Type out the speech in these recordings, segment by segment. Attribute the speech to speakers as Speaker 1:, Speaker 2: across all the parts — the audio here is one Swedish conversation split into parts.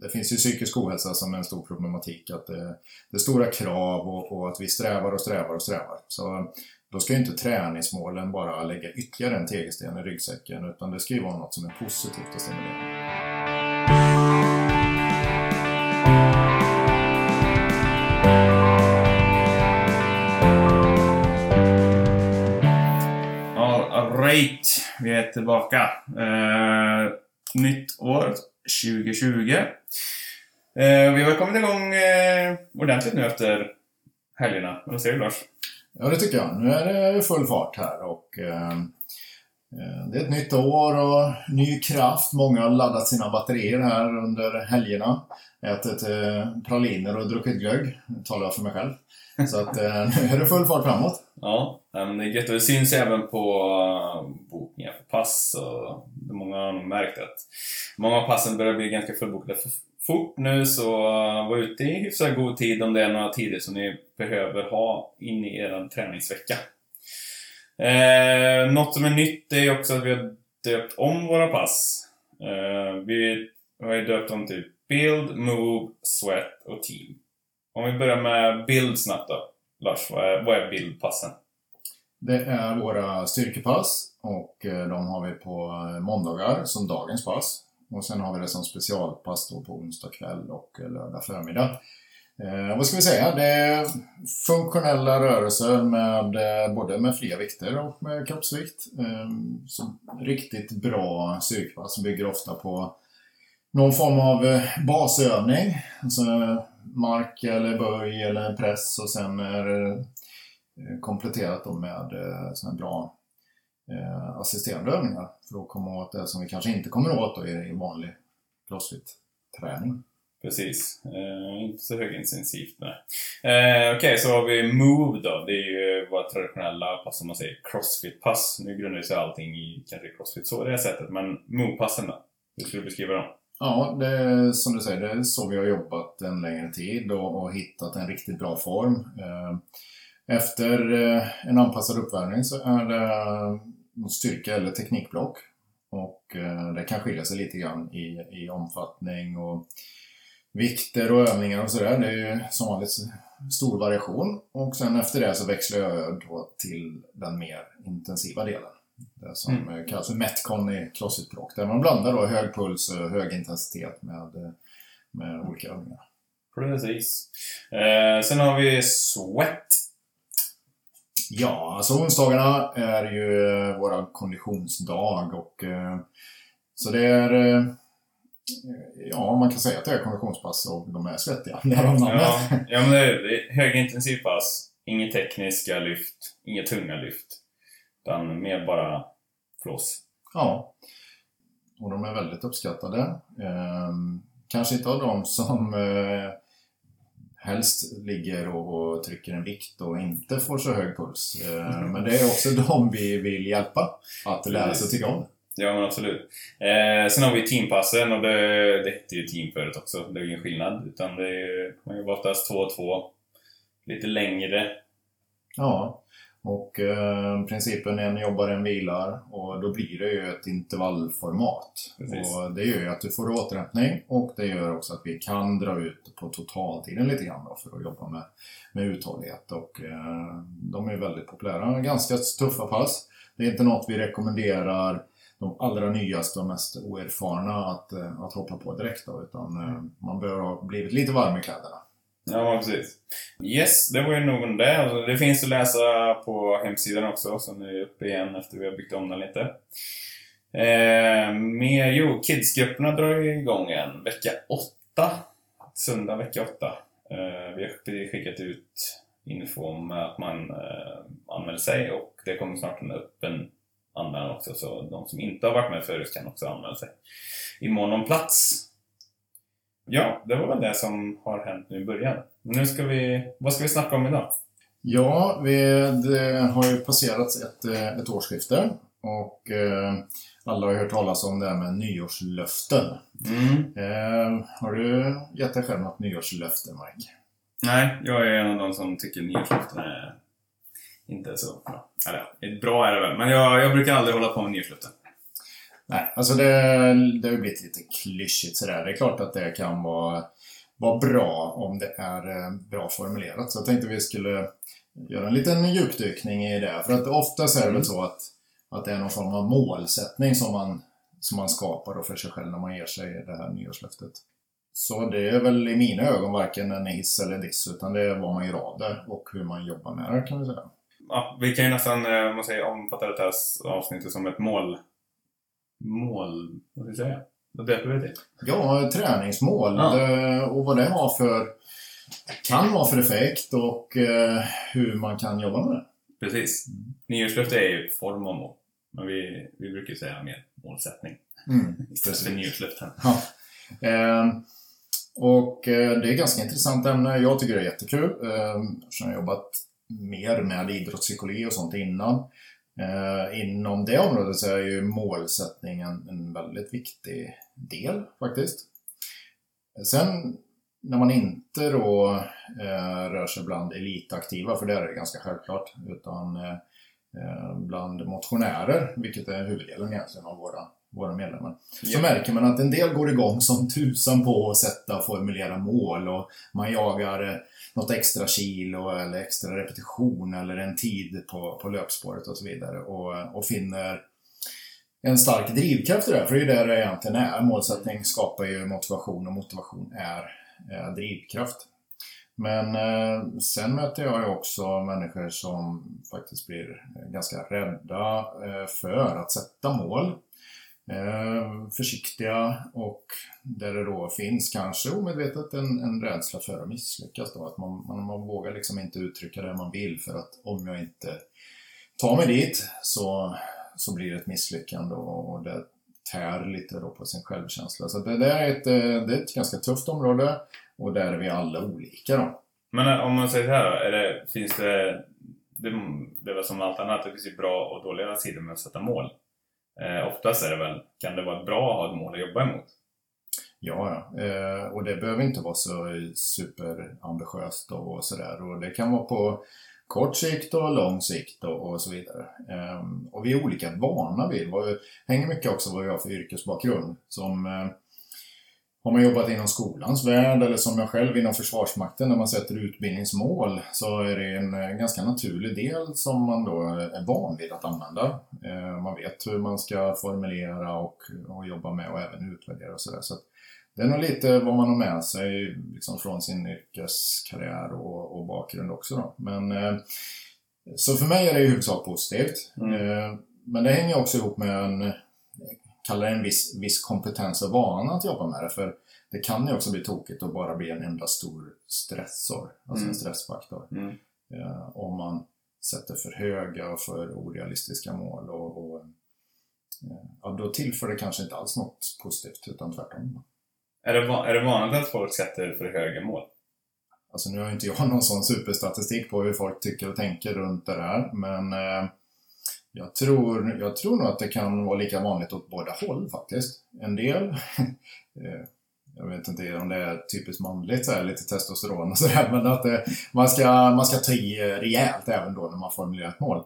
Speaker 1: det finns ju psykisk ohälsa som en stor problematik. Att det, det är stora krav och, och, att vi strävar och strävar och strävar. Så då ska ju inte träningsmålen bara lägga ytterligare en tegelsten i ryggsäcken utan det ska ju vara något som är positivt och stimulerande.
Speaker 2: Alright, vi är tillbaka. Uh, nytt år, 2020. Eh, vi har kommit igång eh, ordentligt nu efter helgerna. Vad säger du Lars?
Speaker 1: Ja, det tycker jag. Nu är det full fart här och eh, eh, det är ett nytt år och ny kraft. Många har laddat sina batterier här under helgerna. Ätit eh, praliner och druckit glögg. Nu talar jag för mig själv. Så att eh, nu är det full fart framåt.
Speaker 2: Ja, men det är gött. Och det syns även på eh, bokningar för pass. Och många har nog märkt att många av passen börjar bli ganska fullbokade för fort nu, så eh, var ute i hyfsat god tid om det är några tider som ni behöver ha in i er träningsvecka. Eh, något som är nytt är också att vi har döpt om våra pass. Eh, vi har ju döpt dem till Build, Move, Sweat och Team. Om vi börjar med Build snabbt då. Lars, vad är, vad är bildpassen?
Speaker 1: Det är våra styrkepass och eh, de har vi på eh, måndagar som dagens pass. Och sen har vi det som specialpass då på onsdag kväll och eh, lördag förmiddag. Eh, vad ska vi säga? Det är funktionella rörelser med både med fria vikter och med kroppsvikt. Eh, som riktigt bra styrkepass bygger ofta på någon form av basövning. Alltså mark eller böj eller press och sen är det eh, kompletterat då med eh, såna bra eh, assisterande övningar för att komma åt det som vi kanske inte kommer åt då i vanlig crossfit-träning.
Speaker 2: Precis. Eh, inte så högintensivt, nej. Eh, Okej, okay, så har vi Move då. Det är ju våra traditionella pass, som man säger, crossfit-pass. Nu grundar sig allting i kanske crossfit så det sättet, men Move-passen då? Hur skulle du beskriva dem?
Speaker 1: Ja, det är, som du säger, det är så vi har jobbat en längre tid och, och hittat en riktigt bra form. Eh, efter eh, en anpassad uppvärmning så är det eh, styrka eller teknikblock. Och det kan skilja sig lite grann i, i omfattning och vikter och övningar och sådär. Det är ju som vanligt stor variation. Och sen efter det så växlar jag över då till den mer intensiva delen. Det som mm. kallas Metcon i crossfit-språk. Där man blandar då hög puls och hög intensitet med, med olika övningar.
Speaker 2: Precis. Eh, sen har vi Sweat.
Speaker 1: Ja, alltså onsdagarna är ju våra konditionsdag och eh, så det är eh, Ja, man kan säga att det är konditionspass och de är svettiga.
Speaker 2: Ja, ja, men det är högintensivpass. Inget tekniska lyft, inga tunga lyft. Utan mer bara flås.
Speaker 1: Ja. Och de är väldigt uppskattade. Eh, kanske inte av de som eh, helst ligger och, och, trycker en vikt och inte får så hög puls. Eh, men det är också de vi vill hjälpa att lära sig tycka om.
Speaker 2: Ja, men absolut. Eh, sen har vi teampassen och det, det hette ju team förut också. Det är ju ingen skillnad. Utan det är, man jobbar oftast två och två. Lite längre.
Speaker 1: Ja. Och eh, principen är en jobbar, en vilar och då blir det ju ett intervallformat. Precis. Och det gör ju att du får återhämtning och det gör också att vi kan dra ut på totaltiden lite grann för att jobba med, med uthållighet. Och eh, de är väldigt populära. Ganska tuffa pass. Det är inte något vi rekommenderar de allra nyaste och mest oerfarna att, eh, att hoppa på direkt då, utan eh, man bör ha blivit lite varm i kläderna.
Speaker 2: Ja, precis. Yes, det var ju nog om det. Alltså, det finns att läsa på hemsidan också, som är uppe igen efter vi har byggt om den lite. Eh, med, jo, kidsgrupperna drar ju igång igen vecka 8. Söndag vecka 8. Eh, vi har skickat ut info om att man eh, anmäler sig och det kommer snart en öppen anmälan också, så de som inte har varit med förut kan också anmäla sig. Imorgon om plats. Ja, det var väl det som har hänt nu i början. Nu ska vi... Vad ska vi snacka om idag?
Speaker 1: Ja, vi, det har ju passerat ett, ett årsskifte och eh, alla har hört talas om det här med nyårslöften. Mm. Eh, har du gett dig själv något nyårslöfte, Mike?
Speaker 2: Nej, jag är en av de som tycker nyårslöften är inte så bra. Eller bra är det väl, men jag, jag brukar aldrig hålla på med nyårslöften.
Speaker 1: Nej, alltså det, det har ju blivit lite klyschigt sådär. Det är klart att det kan vara, vara bra om det är eh, bra formulerat. Så jag tänkte vi skulle göra en liten djupdykning i det. För att oftast är det väl så att, att det är någon form av målsättning som man, som man skapar då för sig själv när man ger sig det här nyårslöftet. Så det är väl i mina ögon varken en hiss eller diss, utan det är vad man gör av det och hur man jobbar med det kan vi säga.
Speaker 2: Ja, vi kan ju nästan eh, man säger, omfatta det här avsnittet som ett mål... Mål... Vad ska jag säga? Det?
Speaker 1: Ja, träningsmål
Speaker 2: Ja.
Speaker 1: Det, och vad det har för, kan ha för effekt och eh, hur man kan jobba med det.
Speaker 2: Precis. Nyårslöfte är ju form och mål. Men vi, vi brukar ju säga mer målsättning
Speaker 1: Mm,
Speaker 2: istället för nyårslöften.
Speaker 1: Ja. Ehm, och eh, det är ett ganska intressant ämne. Jag tycker det är jättekul. Eftersom jag har jobbat mer med idrottspsykologi och sånt innan. Eh, inom det området så är ju målsättningen en väldigt viktig del faktiskt. Sen när man inte då eh, rör sig bland elitaktiva, för där är det ganska självklart, utan eh, eh, bland motionärer, vilket är huvuddelen egentligen av våra, våra medlemmar så
Speaker 2: Ja.
Speaker 1: märker man att en del går igång som tusan på att sätta och formulera mål och man jagar eh, något extra kilo eller extra repetition eller en tid på, på löpspåret och så vidare och, och finner en stark drivkraft i det, för det är ju det det egentligen är. Målsättning skapar ju motivation och motivation är, är drivkraft. Men eh, sen möter jag ju också människor som faktiskt blir ganska rädda eh, för att sätta mål. Eh, försiktiga och där det då finns kanske omedvetet en, en rädsla för att misslyckas. Då. Att man, man, man vågar liksom inte uttrycka det man vill för att om jag inte tar mig dit så, så blir det ett misslyckande och, det tär lite då på sin självkänsla. Så det, det, är ett, eh, det är ett ganska tufft område och där är vi alla olika då.
Speaker 2: Men eh, om man säger så här då, är det, finns det, det... Det är väl som allt annat, det finns ju bra och dåliga sidor med att sätta mål. Eh, oftast är det väl, kan det vara bra att ha ett mål att jobba emot?
Speaker 1: Ja, ja. Eh, och det behöver inte vara så superambitiöst och sådär. Och det kan vara på kort sikt och lång sikt och, och så vidare. Eh, och vi är olika vana vid, det hänger mycket också vad vi har för yrkesbakgrund. Som eh, har man jobbat inom skolans värld eller som jag själv inom Försvarsmakten när man sätter utbildningsmål så är det en eh, ganska naturlig del som man då är van vid att använda. Eh, Man vet hur man ska formulera och, och jobba med och även utvärdera och sådär. Så det är nog lite vad man har med sig liksom från sin yrkeskarriär och, och bakgrund också. Då. Men, eh, så för mig är det i huvudsak positivt.
Speaker 2: Mm.
Speaker 1: Men det hänger också ihop med en, kallar det en viss, viss kompetens och vana att jobba med det. För det kan ju också bli tokigt att bara bli en enda stor stressor, alltså
Speaker 2: Mm.
Speaker 1: en stressfaktor.
Speaker 2: Mm.
Speaker 1: Eh, om man sätter för höga och för orealistiska mål. Och, och, eh, ja, då tillför det kanske inte alls något positivt, utan tvärtom.
Speaker 2: Är det, är det vanligt att folk sätter för höga mål?
Speaker 1: Alltså nu har inte jag någon sån superstatistik på hur folk tycker och tänker runt det där, men eh, jag, tror, jag tror nog att det kan vara lika vanligt åt båda håll faktiskt. En del, eh, jag vet inte om det är typiskt manligt, så här, lite testosteron och sådär, men att det, man, ska, man ska ta i rejält även då när man formulerar ett mål.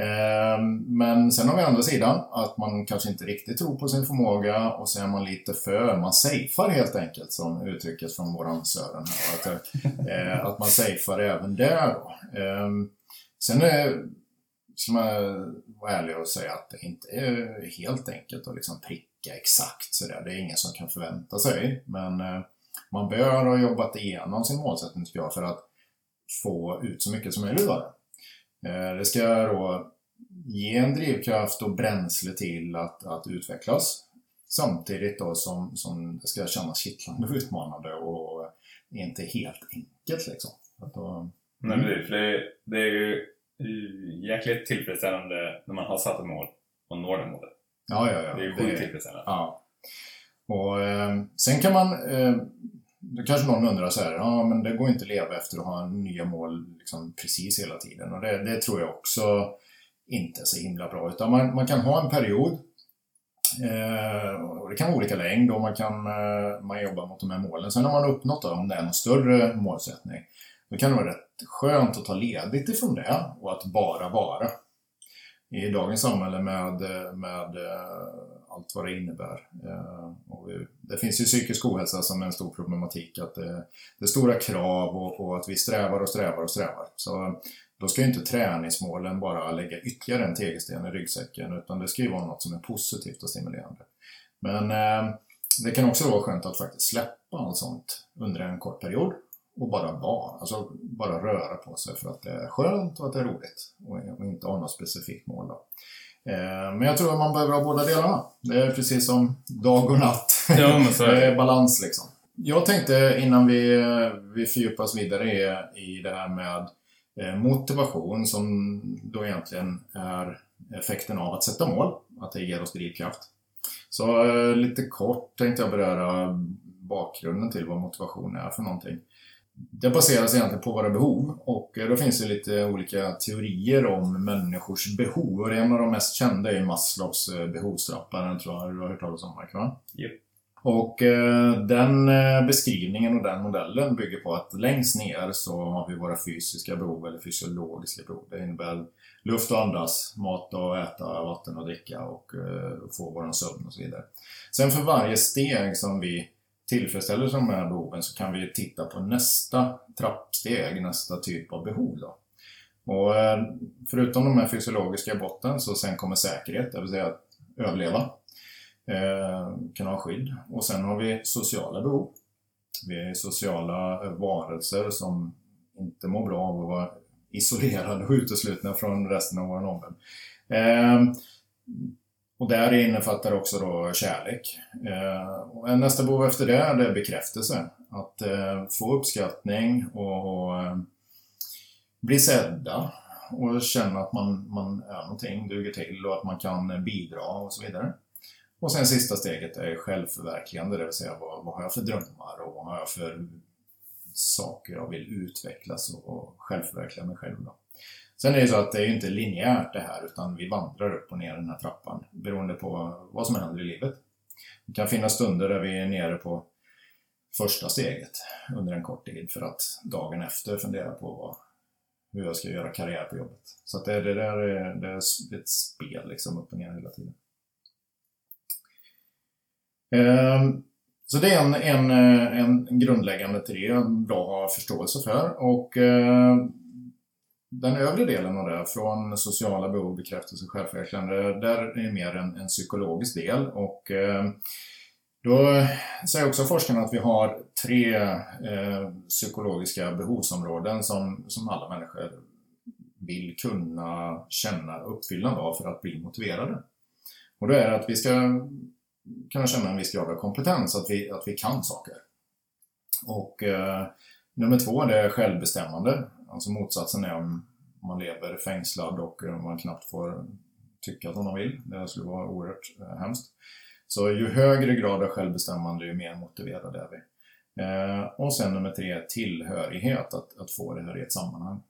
Speaker 1: Eh, men sen har vi andra sidan, att man kanske inte riktigt tror på sin förmåga och så är man lite för, man safear helt enkelt som uttrycket från våran Sören här. Att, att man safear även där då. Sen är, ska man vara ärlig och säga att det inte är helt enkelt att liksom pricka exakt sådär. Det är ingen som kan förvänta sig. Men eh, man bör ha jobbat igenom sin målsättning tycker jag för att få ut så mycket som möjligt av det. Eh, det ska då ge en drivkraft och bränsle till att, att utvecklas. Samtidigt då som, som det ska kännas kittlande och utmanande och inte helt enkelt liksom. Att då,
Speaker 2: Nej. För det, det är ju jäkligt tillfredsställande när man har satt ett mål och når det målet.
Speaker 1: ja, ja, ja.
Speaker 2: Det är ju sjukt tillfredsställande.
Speaker 1: Ja. Och eh, sen kan man, eh, då kanske någon undrar så här, ja men det går inte att leva efter att ha nya mål liksom precis hela tiden. Och det, det tror jag också inte är så himla bra. Utan man, man kan ha en period, eh, och det kan vara olika längd och man kan eh, man jobba mot de här målen. Sen har man uppnått då, om det är någon större målsättning, då kan det vara rätt skönt att ta ledigt ifrån det och att bara vara i dagens samhälle med, med eh, allt vad det innebär. Eh, och det finns ju psykisk ohälsa som en stor problematik, att det, det är stora krav och, och, att vi strävar och strävar och strävar. Så eh, då ska ju inte träningsmålen bara lägga ytterligare en tegelsten i ryggsäcken, utan det ska ju vara något som är positivt och stimulerande. Men det kan också vara skönt att faktiskt släppa allt sånt under en kort period och bara vara, alltså bara röra på sig för att det är skönt och att det är roligt och inte ha något specifikt mål. Då. Eh, men jag tror att man behöver ha båda delarna. Det är precis som dag och natt.
Speaker 2: Ja,
Speaker 1: det är balans liksom. Jag tänkte innan vi, vi fördjupas vidare i, i det här med eh, motivation som då egentligen är effekten av att sätta mål, att det ger oss drivkraft. Så eh, lite kort tänkte jag beröra bakgrunden till vad motivation är för någonting. Det baseras egentligen på våra behov och eh, då finns det lite olika teorier om människors behov och en av de mest kända är Maslows eh, behovstrappa, den tror jag du har hört talas om Mark, va?
Speaker 2: Japp.
Speaker 1: Och eh, den beskrivningen och den modellen bygger på att längst ner så har vi våra fysiska behov eller fysiologiska behov. Det innebär luft att andas, mat att äta, vatten att dricka och få vår sömn och så vidare. Sen för varje steg som vi tillfredsställer de här behoven så kan vi titta på nästa trappsteg, nästa typ av behov. Då. Och eh, förutom de här fysiologiska botten så sen kommer säkerhet, det vill säga att överleva, eh, kunna ha skydd. Och sen har vi sociala behov. Vi är sociala varelser som inte mår bra av att vara isolerade och uteslutna från resten av vår omvärld. Eh, och där innefattar också då kärlek. Eh, och nästa behov efter det är bekräftelse. Att eh, få uppskattning och, och eh, bli sedda och känna att man, man är någonting, duger till och att man kan bidra och så vidare. Och sen sista steget är självförverkligande, det vill säga vad, vad har jag för drömmar och vad har jag för saker jag vill utvecklas och, och självförverkliga mig själv. Då. Sen är det så att det är ju inte linjärt det här, utan vi vandrar upp och ner den här trappan beroende på vad som händer i livet. Det kan finnas stunder där vi är nere på första steget under en kort tid för att dagen efter fundera på vad, hur jag ska göra karriär på jobbet. Så att det, det där är, det är ett spel liksom upp och ner hela tiden. Um, så det är en, en, eh, en grundläggande teori, bra har förståelse för. Och uh, den övre delen av det, från sociala behov, bekräftelse, självförverkligande, där är mer en, en psykologisk del. Och eh, då säger också forskarna att vi har tre eh, psykologiska behovsområden som, som alla människor vill kunna känna uppfyllande av för att bli motiverade. Och då är det att vi ska kunna känna en viss grad av kompetens, att vi, att vi kan saker. Och eh, nummer två, det är självbestämmande. Alltså motsatsen är om man lever fängslad och man knappt får tycka som man vill. Det skulle vara oerhört eh, hemskt. Så ju högre grad av självbestämmande, ju mer motiverade är vi. Eh, och sen nummer tre, tillhörighet, att, att få det här i ett sammanhang.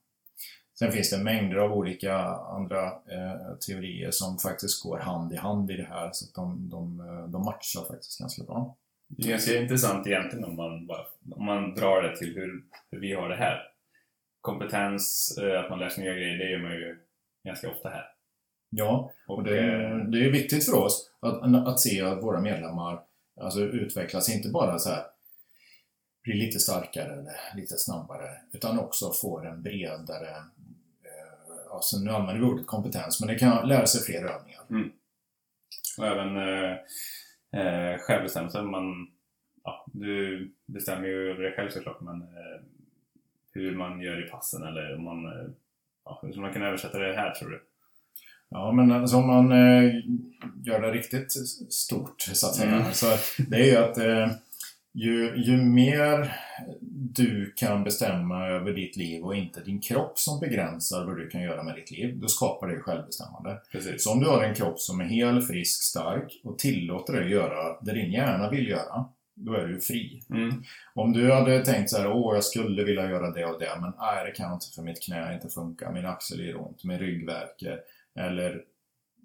Speaker 1: Sen finns det mängder av olika andra eh, teorier som faktiskt går hand i hand i det här, så att de, de, eh, de matchar faktiskt ganska bra.
Speaker 2: Det är ganska intressant egentligen om man, bara, om man drar det till hur, hur vi har det här. Kompetens, eh, att man lär sig nya grejer, det gör man ju ganska ofta här.
Speaker 1: Ja, och det, det är viktigt för oss att, att se att våra medlemmar alltså, utvecklas, inte bara så här blir lite starkare eller lite snabbare, utan också får en bredare, eh, alltså nu använder vi ordet kompetens, men det kan lära sig fler övningar.
Speaker 2: Mm. Och även eh, eh, självbestämmelse. Man, ja, du bestämmer ju över dig själv såklart, men eh, hur man gör i passen eller om man, eh, ja, hur man kunna översätta det här tror du?
Speaker 1: Ja, men alltså om man eh, gör det riktigt stort, så att säga,
Speaker 2: Mm.
Speaker 1: så det är ju att eh, ju, ju mer du kan bestämma över ditt liv och inte din kropp som begränsar vad du kan göra med ditt liv, då skapar det självbestämmande.
Speaker 2: Precis.
Speaker 1: Så om du har en kropp som är hel, frisk, stark och tillåter dig göra det din hjärna vill göra, då är du fri.
Speaker 2: Mm.
Speaker 1: Om du hade tänkt så här, åh jag skulle vilja göra det och det, men nej det kan jag inte för mitt knä inte funkar, min axel gör ont, min rygg värker, eller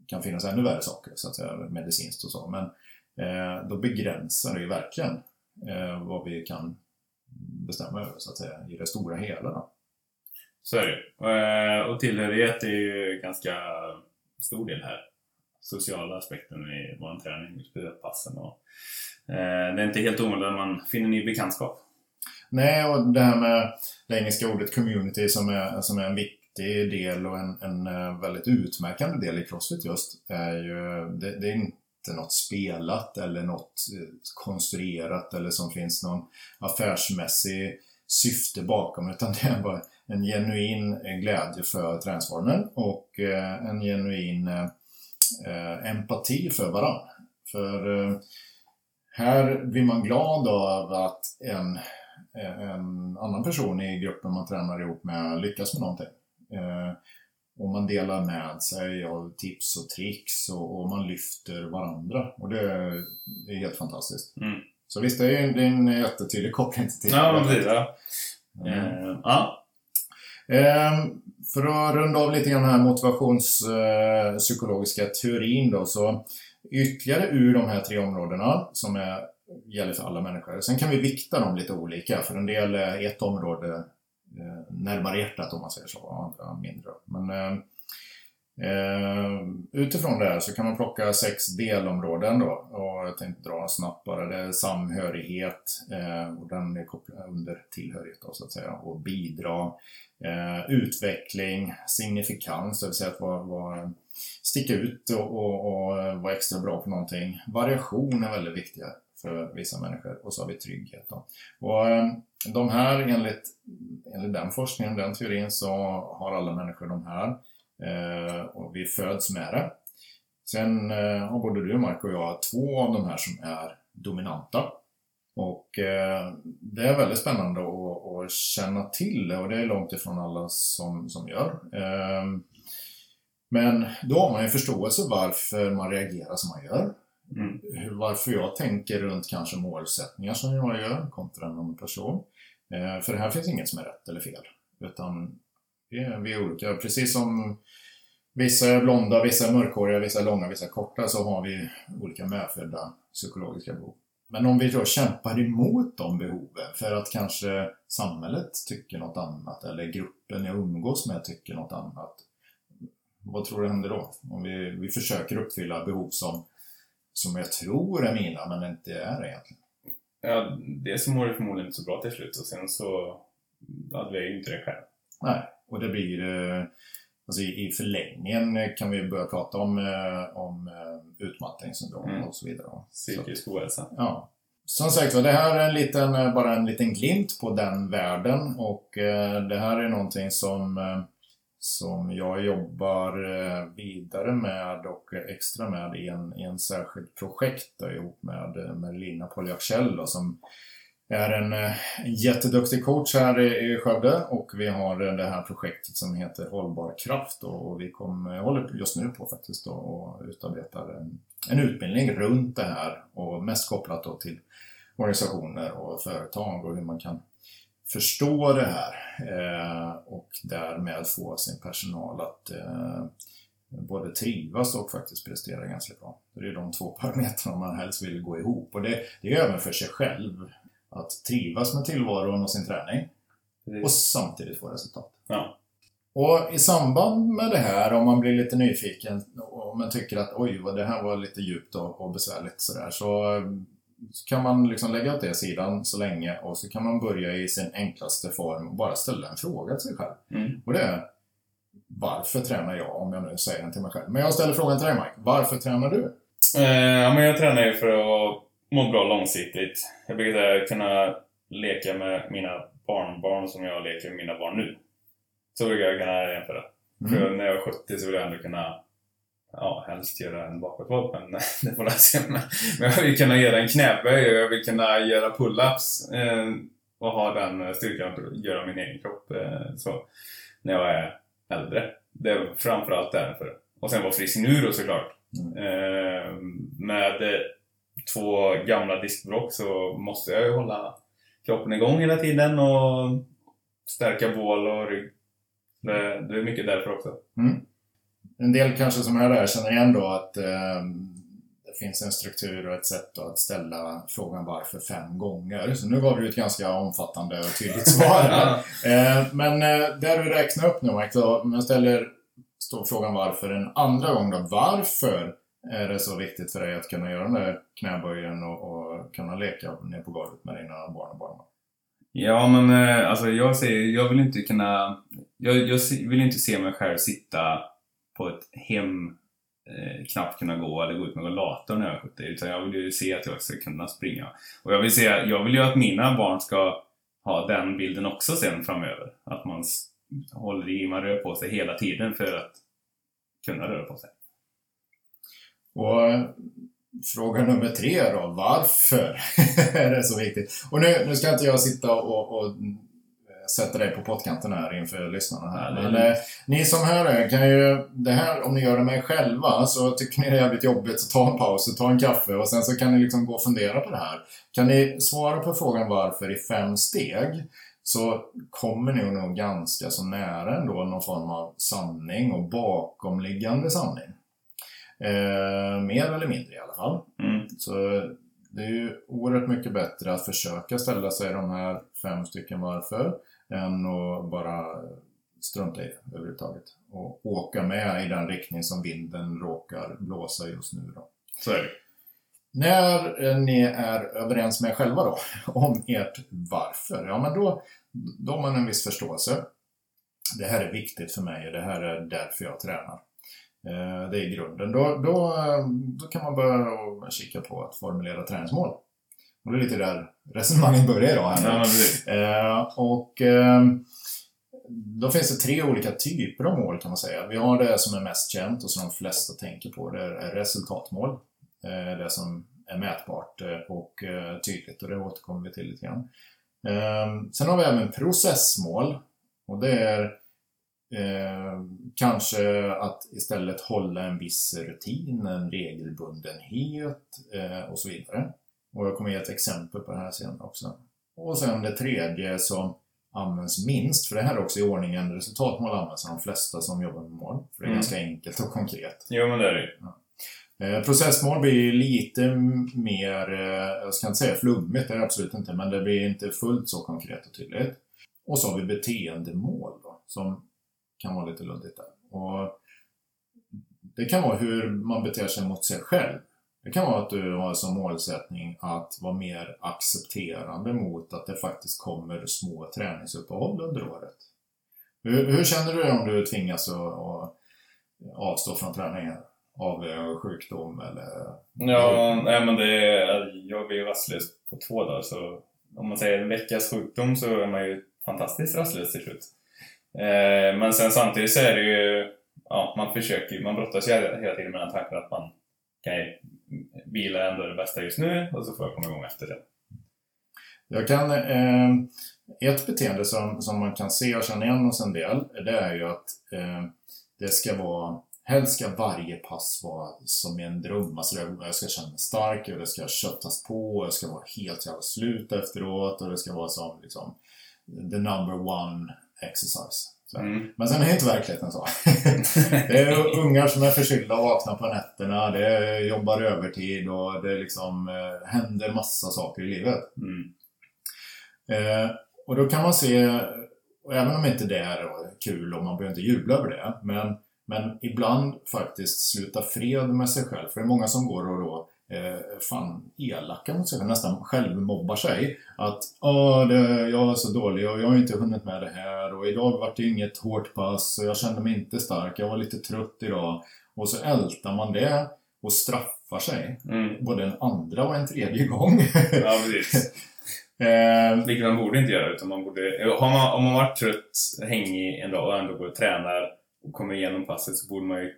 Speaker 1: kan finnas ännu värre saker, så att säga, medicinskt och så. Men eh, då begränsar det ju verkligen eh, vad vi kan bestämma över, så att säga, i det stora hela. Då.
Speaker 2: Så är det. Eh, Och tillhörighet är ju ganska stor del här. sociala aspekten i vår träning, passen. Och, Eh, det är inte helt omöjligt att man finner ny bekantskap.
Speaker 1: Nej, och det här med det engelska ordet community som är, som är en viktig del och en, en eh, väldigt utmärkande del i Crossfit just, är ju, det, det är inte något spelat eller något eh, konstruerat eller som finns någon affärsmässig syfte bakom utan det är bara en genuin glädje för träningsformen och en genuin empati för varandra. För här blir man glad av att en en annan person i gruppen man tränar ihop med lyckas med någonting. Eh, och man delar med sig av tips och tricks och, och man lyfter varandra. Och det, det är helt fantastiskt.
Speaker 2: Mm.
Speaker 1: Så visst, det är en, det är en jättetydlig koppling till
Speaker 2: Ja, precis. Ja. Mm. Uh, ja.
Speaker 1: Eh, för att runda av lite grann den här motivationspsykologiska eh, teorin då, så ytterligare ur de här tre områdena som är gäller för alla människor. Sen kan vi vikta dem lite olika. För en del är ett område eh, närmare hjärtat om man säger så, och andra mindre. Men eh, eh, utifrån det här så kan man plocka sex delområden då. Och jag tänkte dra snabbt bara. Det är samhörighet, eh, och den är kopplad under tillhörighet då, så att säga. Och bidra, eh, utveckling, signifikans, det vill säga att vara, vara sticka ut och, och, och eh, vara extra bra på någonting. Variation är väldigt viktiga för vissa människor och så har vi trygghet. Då. Och eh, de här, enligt, enligt den forskningen, den teorin, så har alla människor de här och vi föds med det. Sen eh, har både du, Mark och jag två av de här som är dominanta. Och eh, det är väldigt spännande att, att, känna till det och det är långt ifrån alla som, som gör. Eh, men då har man ju förståelse varför man reagerar som man gör. Mm. Varför jag tänker runt kanske målsättningar som jag gör kontra en annan person. Eh, för här finns inget som är rätt eller fel. Utan är, vi är olika. Precis som vissa är blonda, vissa är mörkhåriga, vissa är långa, vissa är korta så har vi olika medfödda psykologiska behov. Men om vi då kämpar emot de behoven för att kanske samhället tycker något annat eller gruppen jag umgås med tycker något annat. Vad tror du händer då? Om vi, vi försöker uppfylla behov som som jag tror är mina men inte är egentligen.
Speaker 2: Ja, dels mår du förmodligen inte så bra till slut och sen så adverar ju inte det själv.
Speaker 1: Nej, och det blir Alltså i förlängningen kan vi börja prata om, eh, om eh, utmattningssyndrom mm. och så vidare.
Speaker 2: Psykisk ohälsa.
Speaker 1: Ja. Som sagt det här är en liten, bara en liten glimt på den världen och det här är någonting som som jag jobbar vidare med och extra med i en, i en särskilt projekt då, ihop med, med Lina som är en, eh, en jätteduktig coach här i, i Skövde och vi har det här projektet som heter Hållbar kraft och vi kom, eh, håller just nu på faktiskt då, och utarbetar en, en utbildning runt det här och mest kopplat då till organisationer och företag och hur man kan förstå det här eh, och därmed få sin personal att eh, både trivas och faktiskt prestera ganska bra. Det är de två parametrarna man helst vill gå ihop och det, det är även för sig själv att trivas med tillvaron och sin träning och samtidigt få resultat.
Speaker 2: Ja.
Speaker 1: Och i samband med det här, om man blir lite nyfiken och man tycker att oj, vad det här var lite djupt och, och besvärligt sådär, så så kan man liksom lägga åt det sidan så länge och så kan man börja i sin enklaste form och bara ställa en fråga till sig själv.
Speaker 2: Mm.
Speaker 1: Och det är Varför tränar jag? Om jag nu säger den till mig själv. Men jag ställer frågan till dig Mike. Varför tränar du?
Speaker 2: Eh, ja, men jag tränar ju för att må bra långsiktigt. Jag brukar kunna leka med mina barnbarn som jag leker med mina barn nu. Så brukar jag kunna jämföra. Mm. För när jag är 70 så vill jag ändå kunna ja, helst göra en bakåtvolt, men det får jag se. Men, jag vill kunna göra en knäböj och jag vill kunna göra pull-ups eh, och ha den styrkan att göra min egen kropp eh, så, när jag är äldre. Det är framförallt därför. Och sen vara frisk nu då såklart. Mm. Eh, med två gamla diskbråck så måste jag ju hålla kroppen igång hela tiden och stärka bål och rygg. Det, det är mycket därför också.
Speaker 1: Mm en del kanske som är där känner igen då att eh, det finns en struktur och ett sätt att ställa frågan varför fem gånger. Så nu gav du ett ganska omfattande och tydligt svar. eh, men eh, där du räknar upp nu Mike, om jag ställer står frågan varför en andra gång då. Varför är det så viktigt för dig att kunna göra den där knäböjen och, och kunna leka ner på golvet med dina barn och barnbarn?
Speaker 2: Ja, men eh, alltså jag ser, jag vill inte kunna... Jag, jag vill inte se mig själv sitta på ett hem, eh, knappt kunna gå eller gå ut med rollatorn när jag är 70, utan jag vill ju se att jag ska kunna springa. Och jag vill se, jag vill ju att mina barn ska ha den bilden också sen framöver. Att man håller i, man rör på sig hela tiden för att kunna röra på sig.
Speaker 1: Och eh, fråga nummer tre då, varför är det så viktigt? Och nu, nu ska inte jag sitta och, och eh, sätta dig på pottkanten här inför lyssnarna här. Men eh, ni som hör det kan ju, det här om ni gör det med er själva så tycker ni det är jävligt jobbigt så ta en paus och ta en kaffe och sen så kan ni liksom gå och fundera på det här. Kan ni svara på frågan varför i fem steg så kommer ni nog ganska så nära ändå någon form av sanning och bakomliggande sanning. Eh, mer eller mindre i alla fall.
Speaker 2: Mm.
Speaker 1: Så det är ju oerhört mycket bättre att försöka ställa sig de här fem stycken varför än att bara strunta i det överhuvudtaget. Och åka med i den riktning som vinden råkar blåsa just nu då.
Speaker 2: Så är det.
Speaker 1: När ni är överens med er själva då, om ert varför, ja men då, då har man en viss förståelse. Det här är viktigt för mig och det här är därför jag tränar. Eh, Det är grunden. Då, då, eh, då kan man börja kika på att formulera träningsmål. Och det är lite där resonemanget börjar idag. Här.
Speaker 2: Ja.
Speaker 1: Eh, och då finns det tre olika typer av mål kan man säga. Vi har det som är mest känt och som de flesta tänker på. Det är resultatmål. Det som är mätbart och tydligt och det återkommer vi till lite grann. Sen har vi även processmål och det är eh, kanske att istället hålla en viss rutin, en regelbundenhet eh, och så vidare. Och jag kommer ge ett exempel på det här senare också. Och sen det tredje som används minst, för det här är också i ordningen resultatmål används av de flesta som jobbar med mål. För det är
Speaker 2: Mm.
Speaker 1: ganska enkelt och konkret.
Speaker 2: Jo, men det är det ju.
Speaker 1: Eh, processmål blir lite mer, eh, jag ska inte säga flummigt, det är det absolut inte, men det blir inte fullt så konkret och tydligt. Och så har vi beteendemål då, som kan vara lite luddigt där. Och det kan vara hur man beter sig mot sig själv. Det kan vara att du har som målsättning att vara mer accepterande mot att det faktiskt kommer små träningsuppehåll under året. Hur, hur känner du dig om du tvingas att, att avstå från träningen? Av sjukdom eller...
Speaker 2: Ja, nej men det är, jag blir rastlös på två dagar så om man säger en veckas sjukdom så är man ju fantastiskt rastlös till slut. Eh, men sen samtidigt så är det ju, ja man försöker man brottas ju hela tiden med den tanken att man kan ju, vila är ändå det bästa just nu och så får jag komma igång efter det.
Speaker 1: Jag kan, eh, ett beteende som, som man kan se och känna igen hos en del, det är ju att eh, det ska vara Helst ska varje pass vara som i en dröm. Alltså jag ska känna mig stark, och det ska köttas på, och jag ska vara helt jävla slut efteråt och det ska vara som liksom the number one exercise.
Speaker 2: Mm.
Speaker 1: Men sen är inte verkligheten så. det är ungar som är förkylda och vaknar på nätterna, det jobbar övertid och det liksom eh, händer massa saker i livet.
Speaker 2: Mm.
Speaker 1: Eh, och då kan man se, och även om inte det är kul och man behöver inte jubla över det, men, men ibland faktiskt sluta fred med sig själv. För det är många som går och då eh, fan elaka mot sig själv, nästan självmobbar sig. Att det, jag är så dålig och jag har inte hunnit med det här och idag var det inget hårt pass och jag kände mig inte stark, jag var lite trött idag. Och så ältar man det och straffar sig
Speaker 2: Mm.
Speaker 1: både en andra och en tredje gång.
Speaker 2: Ja, precis.
Speaker 1: eh,
Speaker 2: Vilket man borde inte göra, utan man borde... Har man, om man varit trött, hängig en dag och ändå går och tränar och kommer igenom passet så borde man ju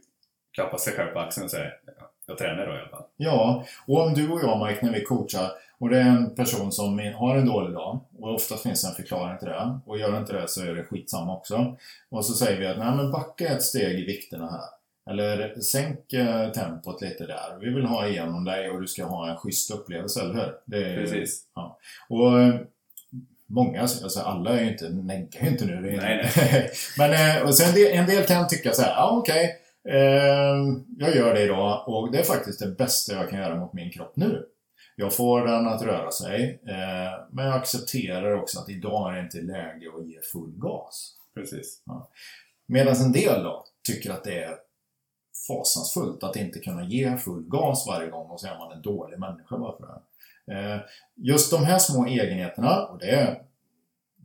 Speaker 2: klappa sig själv på axeln och säga "Ja, jag tränar då i alla fall.
Speaker 1: Ja, och om du och jag Mike, när vi coachar och det är en person som har en dålig dag och ofta finns en förklaring till det och gör inte det så är det skitsamma också. Och så säger vi att nej men backa ett steg i vikterna här. Eller sänk eh, tempot lite där. Vi vill ha igenom dig och du ska ha en schysst upplevelse, eller hur? Det är,
Speaker 2: Precis.
Speaker 1: Och eh, många, alltså alla är ju inte, neggar ju inte nu. Är,
Speaker 2: Nej,
Speaker 1: Men eh, och sen en del, kan tycka så här, ja okej, eh, jag gör det idag och det är faktiskt det bästa jag kan göra mot min kropp nu. Jag får den att röra sig, eh, men jag accepterar också att idag är det inte läge att ge full gas.
Speaker 2: Precis.
Speaker 1: Medan en del då tycker att det är fasansfullt att inte kunna ge full gas varje gång och så är man en dålig människa bara för det. Eh, just de här små egenheterna, och det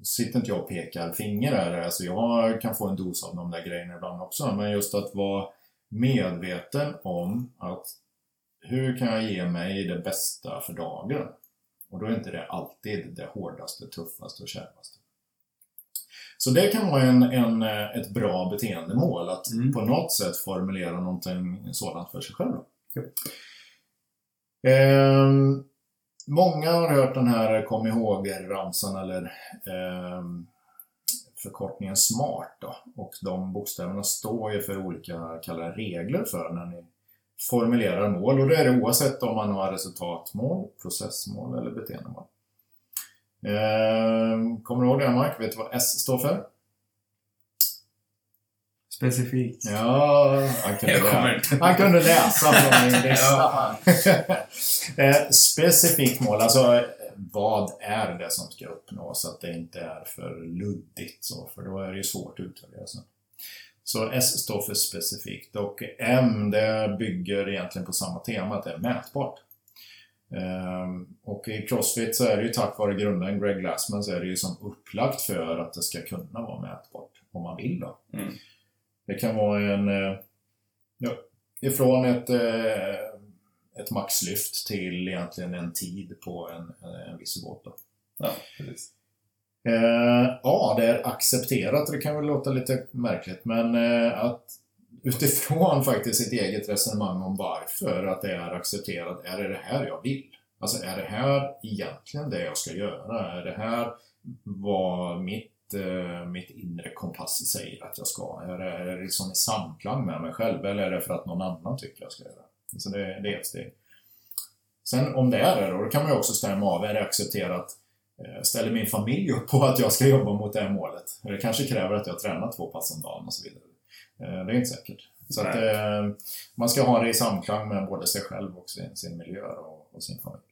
Speaker 1: sitter inte jag och pekar finger där, alltså jag kan få en dos av de där grejerna ibland också, men just att vara medveten om att hur kan jag ge mig det bästa för dagen? Och då är inte det alltid det hårdaste, tuffaste och kärvaste. Så det kan vara en, en, ett bra beteendemål, att mm. på något sätt formulera någonting sådant för sig själv. Eh, många har hört den här eh, kom ihåg-ramsan eller eh, förkortningen SMART. Då. Och de bokstäverna står ju för olika kallade regler för när ni formulerar mål. Och det är det oavsett om man har resultatmål, processmål eller beteendemål. Eh, kommer du ihåg det Mark? Vet du vad S står för?
Speaker 3: Specifikt.
Speaker 1: Ja, han kunde, läsa, han kunde läsa från min lista. eh, specifikt mål, alltså vad är det som ska uppnås? Så att det inte är för luddigt, så, för då är det ju svårt att utvärdera sen. Så S står för specifikt och M det bygger egentligen på samma tema, att det är mätbart. Um, och i Crossfit så är det ju tack vare grundaren Greg Glassman så är det ju som upplagt för att det ska kunna vara mätbart om man vill då. Mm. Det kan vara en uh, ja, ifrån ett, uh, ett maxlyft till egentligen en tid på en, en viss båt. Då.
Speaker 2: Ja, precis.
Speaker 1: Uh, ja, det är accepterat. Det kan väl låta lite märkligt, men att utifrån faktiskt sitt eget resonemang om varför att det är accepterat. Är det det här jag vill? Alltså är det här egentligen det jag ska göra? Är det här vad mitt, eh, mitt inre kompass säger att jag ska? Är det, är det liksom i samklang med mig själv eller är det för att någon annan tycker jag ska göra? Så det, det är ett steg. Sen om det är det då, då kan man ju också stämma av. Är det accepterat? Eh, ställer min familj upp på att jag ska jobba mot det här målet? Det kanske kräver att jag tränar två pass om dagen och så vidare. Eh, det är inte säkert. Så att, eh, man ska ha det i samklang med både sig själv och sin, sin miljö och, och, sin familj.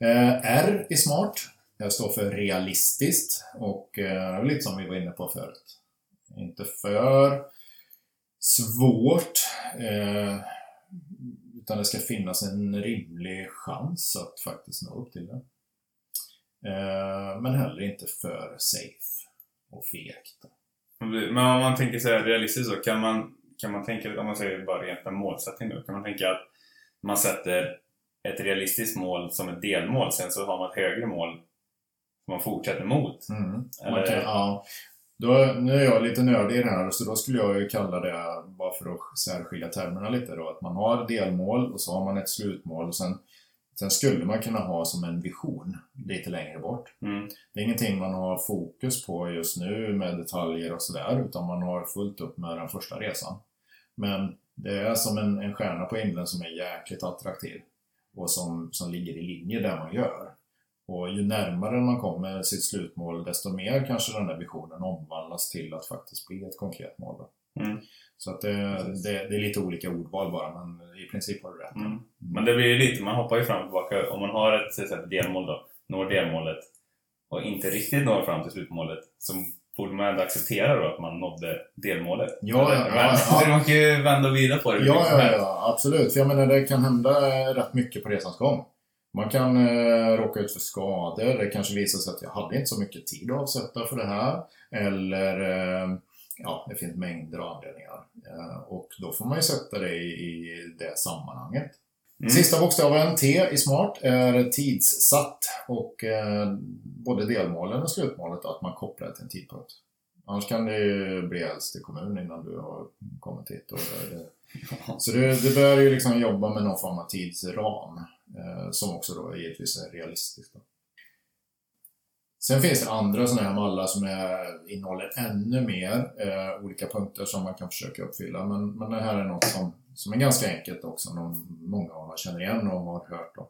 Speaker 1: Eh, R i SMART. Jag står för realistiskt och eh, lite som vi var inne på förut. Inte för svårt eh, utan det ska finnas en rimlig chans att faktiskt nå upp till det. Eh, men heller inte för safe och fegt.
Speaker 2: Men om man tänker sig realistiskt så, kan man, kan man tänka, om man säger bara rent en målsättning då, kan man tänka att man sätter ett realistiskt mål som ett delmål, sen så har man ett högre mål man fortsätter mot?
Speaker 1: Mm. Eller... Okay, ja. Då, nu är jag lite nördig i det här, så då skulle jag ju kalla det, bara för att särskilja termerna lite då, att man har delmål och så har man ett slutmål och sen Sen skulle man kunna ha som en vision lite längre bort. Mm. Det är ingenting man har fokus på just nu med detaljer och sådär, utan man har fullt upp med den första resan. Men det är som en, en stjärna på himlen som är jäkligt attraktiv och som, som ligger i linje där man gör. Och ju närmare man kommer sitt slutmål, desto mer kanske den där visionen omvandlas till att faktiskt bli ett konkret mål. Mm. Så att det, det, det, är lite olika ordval bara, men i princip har du rätt. Mm.
Speaker 2: Men det blir ju lite, man hoppar ju fram och tillbaka. Om man har ett, till exempel, delmål då, når delmålet och inte riktigt når fram till slutmålet så borde man ändå acceptera då att man nådde delmålet.
Speaker 1: Ja, ja, ja, ja.
Speaker 2: Man kan ju vända och vrida på det.
Speaker 1: Ja, ja, ja, absolut. För jag menar, det kan hända rätt mycket på resans gång. Man kan eh, råka ut för skador. Det kanske visar sig att jag hade inte så mycket tid att avsätta för det här. Eller eh, ja, det finns mängder av anledningar. Eh, och då får man ju sätta det i, det sammanhanget. Mm. Sista bokstaven, T i SMART, är tidssatt och eh, både delmålen och slutmålet att man kopplar till en tidpunkt. Annars kan det ju bli äldst i kommunen innan du har kommit hit. Och det, så du, du bör ju liksom jobba med någon form av tidsram Eh, som också då givetvis är realistisk. Då. Sen finns det andra sådana här mallar som är, innehåller ännu mer eh, olika punkter som man kan försöka uppfylla. Men, men det här är något som, som är ganska enkelt också, någon, många av er känner igen och har hört. Då.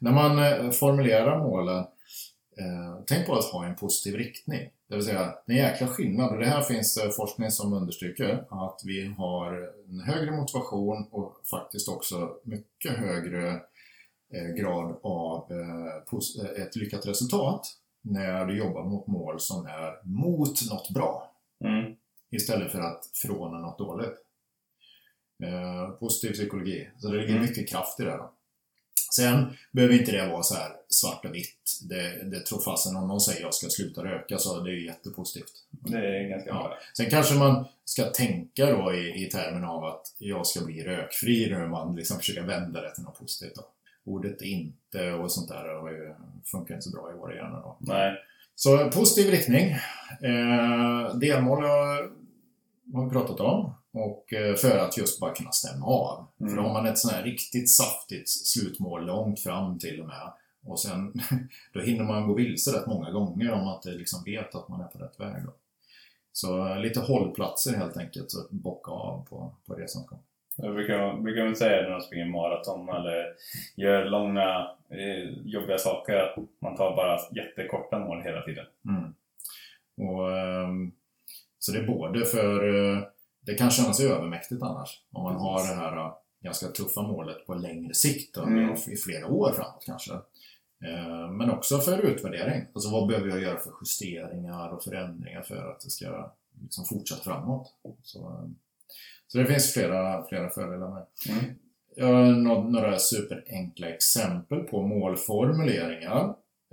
Speaker 1: När man eh, formulerar målen, eh, tänk på att ha en positiv riktning. Det vill säga, det är en jäkla skillnad. Och det här finns det forskning som understryker att vi har en högre motivation och faktiskt också mycket högre eh, grad av eh, ett lyckat resultat när du jobbar mot mål som är mot något bra. Mm. Istället för att från något dåligt. Eh, positiv psykologi. Så det ligger
Speaker 2: Mm.
Speaker 1: mycket kraft i det. Då. Sen behöver inte det vara så här svart och vitt. Det, det tror fasen om någon säger att jag ska sluta röka så det är jättepositivt.
Speaker 2: Det är ganska
Speaker 1: Ja. Sen kanske man ska tänka då i, i termen av att jag ska bli rökfri när man liksom försöker vända det till något positivt. Då. Ordet inte och sånt där funkar inte så bra i våra hjärnor. Då.
Speaker 2: Nej.
Speaker 1: Så positiv riktning. Eh, delmål har, vi pratat om. Och eh, för att just bara kunna stämma av.
Speaker 2: Mm.
Speaker 1: För har man ett sånt här riktigt saftigt slutmål långt fram till och med. Och sen, då hinner man gå vilse rätt många gånger om man inte liksom vet att man är på rätt väg. Då. Så lite hållplatser helt enkelt, så att bocka av på, på resans gång.
Speaker 2: Jag brukar, brukar man säga när man springer maraton eller gör långa, eh, jobbiga saker att man tar bara jättekorta mål hela tiden.
Speaker 1: Mm. Och, ehm, så det är både för... eh, Det kan kännas övermäktigt annars. Om man har det här eh, ganska tuffa målet på längre sikt,
Speaker 2: Mm.
Speaker 1: i flera år framåt kanske. Men också för utvärdering. Alltså vad behöver jag göra för justeringar och förändringar för att det ska liksom fortsätta framåt. Så, eh, så det finns flera, flera fördelar med.
Speaker 2: Mm.
Speaker 1: Jag har nå- några superenkla exempel på målformuleringar.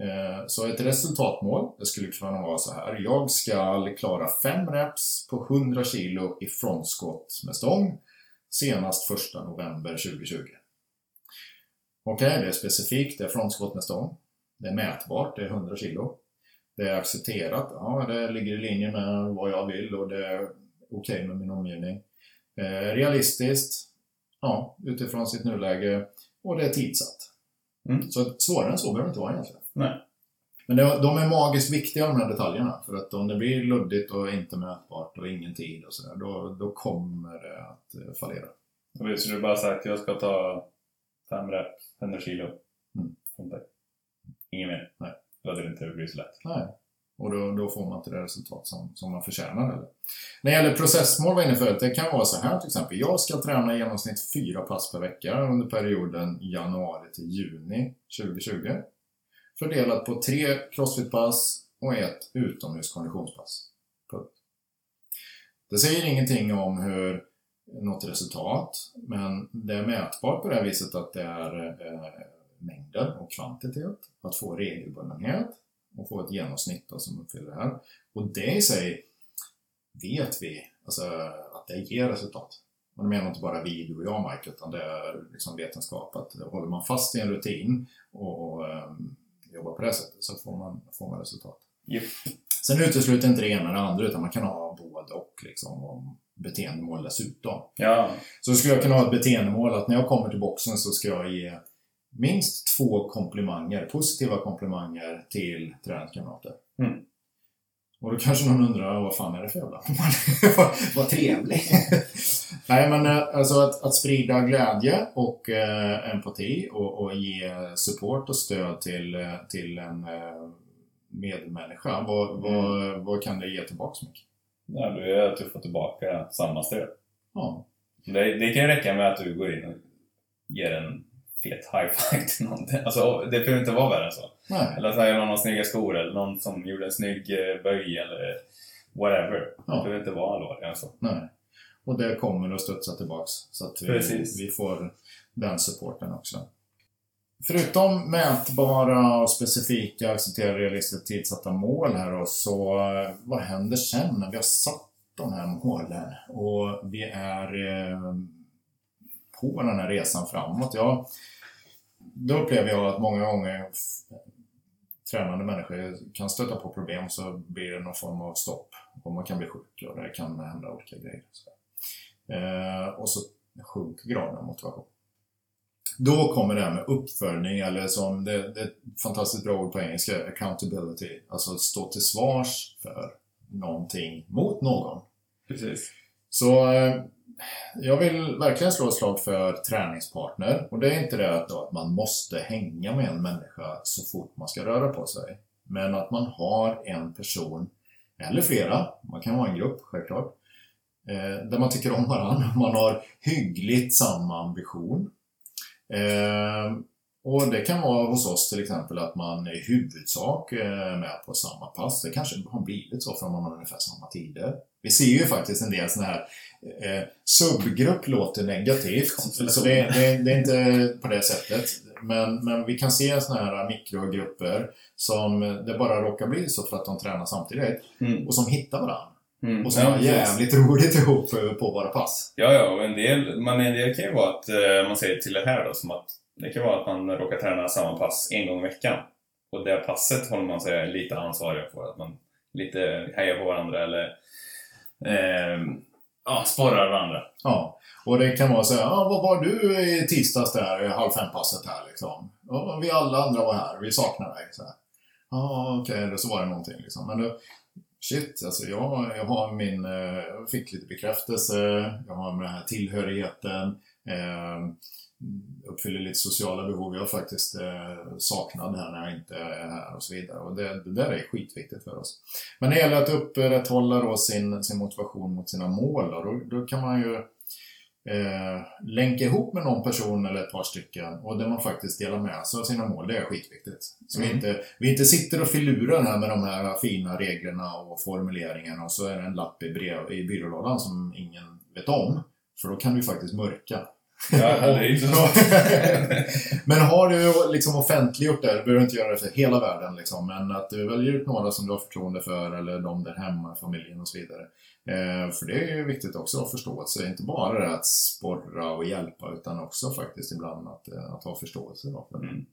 Speaker 1: Eh, Så ett resultatmål, det skulle kunna vara så här. Jag ska klara 5 reps på 100 kilo i frontskott med stång senast 1 november 2020. Okej, det är specifikt, det är frontskott med stång. Det är mätbart, det är 100 kilo. Det är accepterat, ja det ligger i linje med vad jag vill och det är okej med min omgivning. Eh, realistiskt, ja, utifrån sitt nuläge och det är tidsatt.
Speaker 2: Mm.
Speaker 1: Så svårare än så behöver det inte vara egentligen.
Speaker 2: Nej.
Speaker 1: Men det, de är magiskt viktiga de här detaljerna. För att om det blir luddigt och inte mätbart och ingen tid och sådär, då, då kommer det att eh, fallera.
Speaker 2: Så du bara sagt att jag ska ta fem rep, 100 kilo.
Speaker 1: Mm.
Speaker 2: Inget mer?
Speaker 1: Nej.
Speaker 2: Då hade det inte blivit så lätt.
Speaker 1: Nej. Och då, då får man inte det resultat som, som man förtjänar. Eller? När det gäller processmål var inne förut, det kan vara så här till exempel. Jag ska träna i genomsnitt fyra pass per vecka under perioden januari till juni 2020. Fördelat på tre crossfitpass och ett utomhuskonditionspass. Punkt. Det säger ingenting om hur något resultat, men det är mätbart på det här viset att det är eh, mängder och kvantitet, att få regelbundenhet och få ett genomsnitt då, som uppfyller det här. Och det i sig vet vi alltså, att det ger resultat. Och det menar inte bara vi, du och jag Mike, utan det är liksom vetenskap att håller man fast i en rutin och, och ehm, jobbar på det sättet så får man, får man resultat.
Speaker 2: Japp.
Speaker 1: Sen utesluter inte det ena det andra utan man kan ha både och liksom, och beteendemål dessutom.
Speaker 2: Ja,
Speaker 1: Så skulle jag kunna ha ett beteendemål att när jag kommer till boxen så ska jag ge minst två komplimanger, positiva komplimanger till träningskamrater.
Speaker 2: Mm.
Speaker 1: Och då kanske någon undrar, vad fan är det för jävla vad, trevlig. Nej men eh, alltså att, att sprida glädje och eh, empati och, och ge support och stöd till, eh, till en eh, medmänniska. Vad, vad, vad kan det ge tillbaks mycket?
Speaker 2: ja du är att du får tillbaka samma stöd.
Speaker 1: Ja.
Speaker 2: Det, det kan ju räcka med att du går in och ger en fet high five till någon. Alltså, det behöver inte vara värre än så.
Speaker 1: Nej.
Speaker 2: Eller så är någon har snygga skor eller någon som gjorde en snygg eh, böj eller whatever.
Speaker 1: Ja.
Speaker 2: Det behöver inte vara allvarligare än så.
Speaker 1: Nej. Och det kommer att studsa tillbaks. Så att vi,
Speaker 2: Precis.
Speaker 1: vi får den supporten också. Förutom mätbara och specifika, accepterade, realistiska tidsatta mål här då, så eh, vad händer sen när vi har satt de här målen och vi är eh, på den här resan framåt? Ja, då upplever jag att många gånger tränande människor kan stöta på problem så blir det någon form av stopp och man kan bli sjuk och det kan hända olika grejer. Så. Eh, och så sjunker graden av motivation. Då kommer det här med uppföljning, eller som det, det är ett fantastiskt bra ord på engelska, accountability. Alltså att stå till svars för någonting mot någon.
Speaker 2: Precis.
Speaker 1: Så eh, jag vill verkligen slå ett slag för träningspartner. Och det är inte det att, då, att man måste hänga med en människa så fort man ska röra på sig. Men att man har en person, eller flera, man kan vara en grupp självklart, eh, där man tycker om varandra. Man har hyggligt samma ambition. Eh, Och det kan vara hos oss till exempel att man i huvudsak eh, är med på samma pass. Det kanske har blivit så för att man har ungefär samma tider. Vi ser ju faktiskt en del sådana här eh, subgrupp låter negativt. Så det, det, det, är inte på det sättet. Men, men vi kan se sådana här mikrogrupper som det bara råkar bli så för att de tränar samtidigt.
Speaker 2: Mm.
Speaker 1: Och som hittar varandra.
Speaker 2: Mm.
Speaker 1: Och som
Speaker 2: Ja,
Speaker 1: har
Speaker 2: precis.
Speaker 1: jävligt roligt ihop på våra pass.
Speaker 2: Ja, ja, och en del, man, en del kan ju vara att eh, man säger till det här då, som att det kan vara att man råkar träna samma pass en gång i veckan. Och det passet håller man sig lite ansvarig för, att man lite hejar på varandra eller eh, ja, sporrar varandra.
Speaker 1: Ja, och det kan vara så här, ah, vad var du i tisdags där, halv fem-passet här liksom? Och vi alla andra var här, vi saknar dig. Så här. Ja, okej, okay, så var det någonting liksom. Men då, shit, alltså jag, jag har min, eh, jag fick lite bekräftelse, jag har med den här tillhörigheten, eh, uppfyller lite sociala behov. Jag faktiskt eh, saknad här när jag inte är här och så vidare. Och det, det där är skitviktigt för oss. Men det gäller att upprätthålla då sin, sin motivation mot sina mål. Då, då, då kan man ju eh, länka ihop med någon person eller ett par stycken och där man faktiskt delar med sig av sina mål. Det är skitviktigt. Så
Speaker 2: Mm.
Speaker 1: vi, inte, vi inte sitter och filurar här med de här fina reglerna och formuleringarna och så är det en lapp i, brev, i byrålådan som ingen vet om. För då kan du faktiskt mörka.
Speaker 2: Ja, det är ju så.
Speaker 1: Men har du liksom offentliggjort det, du behöver inte göra det för hela världen, liksom, men att du väljer ut några som du har förtroende för eller de där hemma, familjen och så vidare. Eh, för det är ju viktigt också att förståelse, inte bara det att sporra och hjälpa utan också faktiskt ibland att, eh, att ha förståelse. Då för.
Speaker 2: Mm.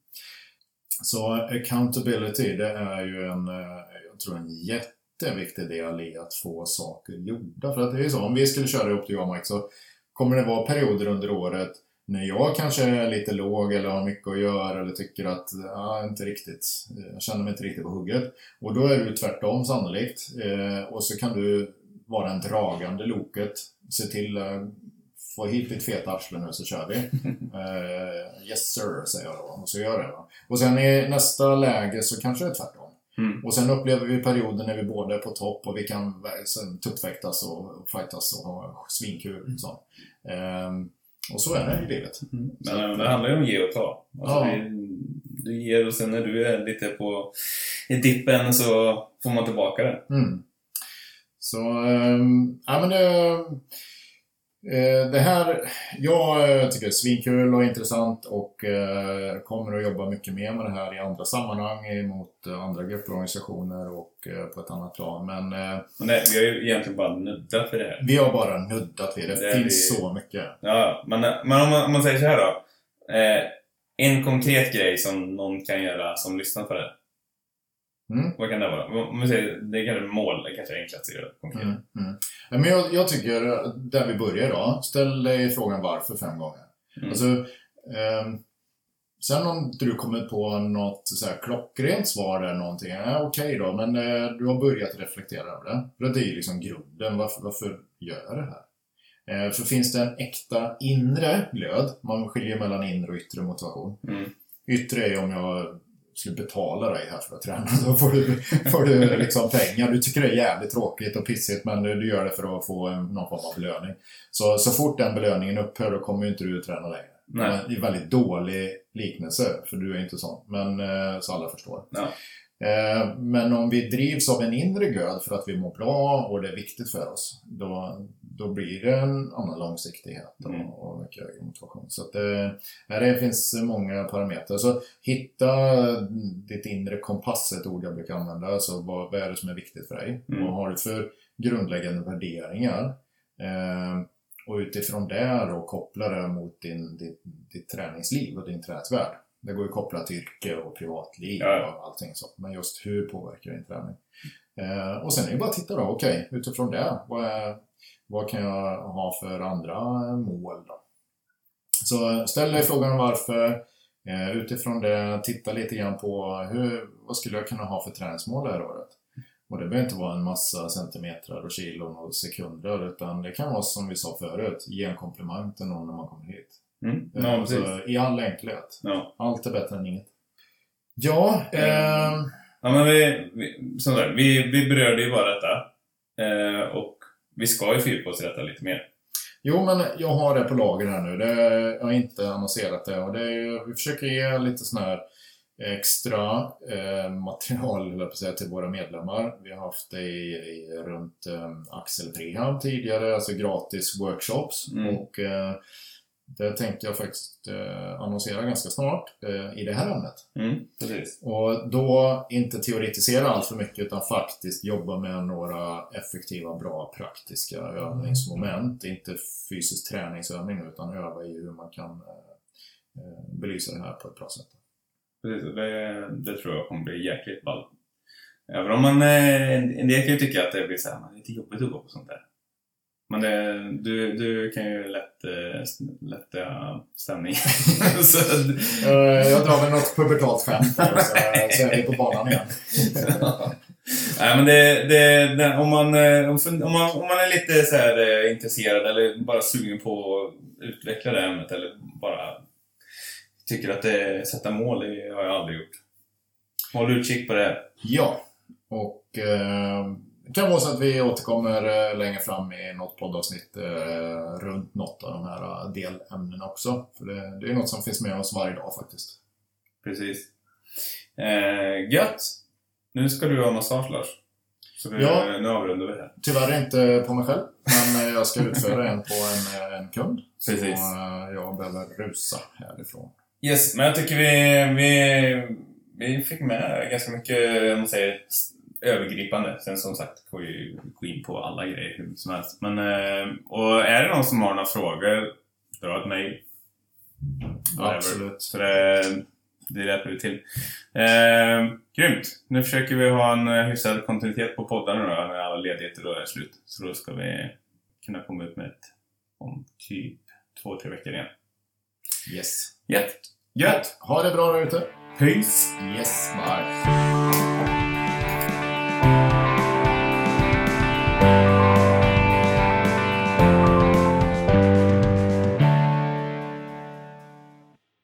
Speaker 1: Så accountability, det är ju en, eh, jag tror en jätteviktig del i att få saker gjorda. För att det är ju så, om vi skulle köra ihop jag och Mike så kommer det vara perioder under året när jag kanske är lite låg eller har mycket att göra eller tycker att ja, inte riktigt, jag känner mig inte riktigt på hugget. Och då är du tvärtom sannolikt. Eh, och så kan du vara en dragande loket. Se till eh, få hit ditt feta arsle nu så kör vi. Eh, yes sir, säger jag då. Och så gör jag det. Va? Och sen i nästa läge så kanske det är tvärtom.
Speaker 2: Mm.
Speaker 1: Och sen upplever vi perioder när vi båda är på topp och vi kan tuppfäktas och fightas och ha svinkul. Så. Ehm, och så är det i livet.
Speaker 2: Men eh, det handlar ju om att ge och ta. Alltså,
Speaker 1: Ja.
Speaker 2: det, du ger och sen när du är lite på i dippen så får man tillbaka det.
Speaker 1: Mm. Så, ehm, ja men det, det här, jag eh, tycker det är svinkul och intressant och eh, kommer att jobba mycket mer med det här i andra sammanhang mot eh, andra grupper och organisationer och eh, på ett annat plan. Men eh,
Speaker 2: Men det, vi har ju egentligen bara nuddat för det här.
Speaker 1: vi har bara nuddat vid det. Det finns
Speaker 2: vi-
Speaker 1: så mycket.
Speaker 2: Ja, men, men om, man, om man säger så här då. Eh, en konkret grej som någon kan göra som lyssnar på det.
Speaker 1: Mm.
Speaker 2: Vad kan det vara? Om vi säger, det kan vara mål, det kanske är enklast att göra konkret.
Speaker 1: Mm, mm. Men jag, jag tycker, eh, där vi börjar då, ställ dig frågan varför fem gånger.
Speaker 2: Mm.
Speaker 1: Alltså, ehm, sen om du kommer på något så här klockrent svar eller någonting, ja, okej då, men eh, du har börjat reflektera över det. För det är ju liksom grunden, varför, varför gör jag det här? Eh, för finns det en äkta inre glöd, man skiljer mellan inre och yttre motivation.
Speaker 2: Mm.
Speaker 1: Yttre är om jag skulle betala dig här för att träna, då får du, får du liksom pengar. Du tycker det är jävligt tråkigt och pissigt men du, gör det för att få någon form av belöning. Så, så fort den belöningen upphör då kommer ju inte du att träna längre.
Speaker 2: Nej.
Speaker 1: Det är en väldigt dålig liknelse, för du är inte sån. Men eh, så alla förstår.
Speaker 2: Ja.
Speaker 1: Eh, Men om vi drivs av en inre glöd för att vi mår bra och det är viktigt för oss, då, då blir det en annan långsiktighet och,
Speaker 2: Mm.
Speaker 1: och mycket högre motivation. Så eh, här det finns många parametrar. Så hitta ditt inre kompass, ett ord jag brukar använda. Alltså vad, vad är det som är viktigt för dig?
Speaker 2: Mm.
Speaker 1: Vad har du för grundläggande värderingar? Eh, och utifrån det då koppla det mot din, ditt, ditt träningsliv och din träningsvärld. Det går ju kopplat till yrke och privatliv
Speaker 2: Ja,
Speaker 1: och allting sånt. Men just hur påverkar din träning? Eh, och sen är det bara att titta då, okej, utifrån det, vad, är, vad kan jag ha för andra mål då? Så ställ dig frågan varför. Eh, utifrån det, titta lite grann på hur, vad skulle jag kunna ha för träningsmål det här året? Och det behöver inte vara en massa centimeter och kilon och sekunder, utan det kan vara som vi sa förut, ge en komplimang till någon när man kommer hit.
Speaker 2: Mm.
Speaker 1: Eh,
Speaker 2: Ja,
Speaker 1: alltså, I all enkelhet.
Speaker 2: Ja.
Speaker 1: Allt är bättre än inget. Ja, ehm,
Speaker 2: Ja, men vi, vi, som sagt, vi, vi berörde ju bara detta. Eh, och vi ska ju fördjupa oss i detta lite mer.
Speaker 1: Jo, men jag har det på lager här nu. Det, jag har inte annonserat det. Och det är, vi försöker ge lite sån här extra eh, material jag säga, till våra medlemmar. Vi har haft det i, i, runt eh, Axel Prehab tidigare, alltså gratis workshops.
Speaker 2: Mm.
Speaker 1: Och eh, det tänkte jag faktiskt eh, annonsera ganska snart eh, i det här ämnet.
Speaker 2: Mm.
Speaker 1: Och då inte teoretisera allt för mycket utan faktiskt jobba med några effektiva, bra, praktiska övningsmoment. Inte fysisk träningsövning utan öva i hur man kan eh, eh, belysa det här på ett bra sätt.
Speaker 2: Precis, det, det tror jag kommer bli jäkligt ball. Även om man, eh, en del kan ju tycka att det blir så här, man är lite jobbigt att gå på sånt där. Men det, du, du kan ju lätt, eh, lätta stämning. så,
Speaker 1: Eh, Jag drar väl något pubertalt skämt där, så, så är vi på banan igen.
Speaker 2: Nej men det, det, om, man, eh, om, man, om man är lite så här, intresserad eller bara sugen på att utveckla det ämnet eller bara tycker att det, sätta mål, det har jag aldrig gjort. Håll utkik på det.
Speaker 1: Ja, och eh, det kan vara så att vi återkommer eh, längre fram i något poddavsnitt eh, runt något av de här eh, delämnena också. För det, det är något som finns med oss varje dag faktiskt.
Speaker 2: Precis. Eh, gött! Nu ska du ha massage Lars. Så det,
Speaker 1: Ja.
Speaker 2: nu avrundar vi här.
Speaker 1: Tyvärr inte på mig själv, men jag ska utföra en på en, en kund.
Speaker 2: Precis.
Speaker 1: Så jag behöver rusa härifrån.
Speaker 2: Yes, men jag tycker vi, vi, vi fick med ganska mycket, om man säger, övergripande. Sen som sagt får ju gå in på alla grejer hur mycket som helst. Men, eh, och är det någon som har några frågor, dra ett mejl.
Speaker 1: Absolut.
Speaker 2: Så det, det hjälper vi till. Eh, grymt! Nu försöker vi ha en eh, hyfsad kontinuitet på poddarna då, när alla ledigheter då är slut. Så då ska vi kunna komma ut med ett om typ två, tre veckor igen.
Speaker 1: Yes.
Speaker 2: Gött! Gött!
Speaker 1: Ha det bra där ute.
Speaker 2: Peace!
Speaker 1: Yes, bye.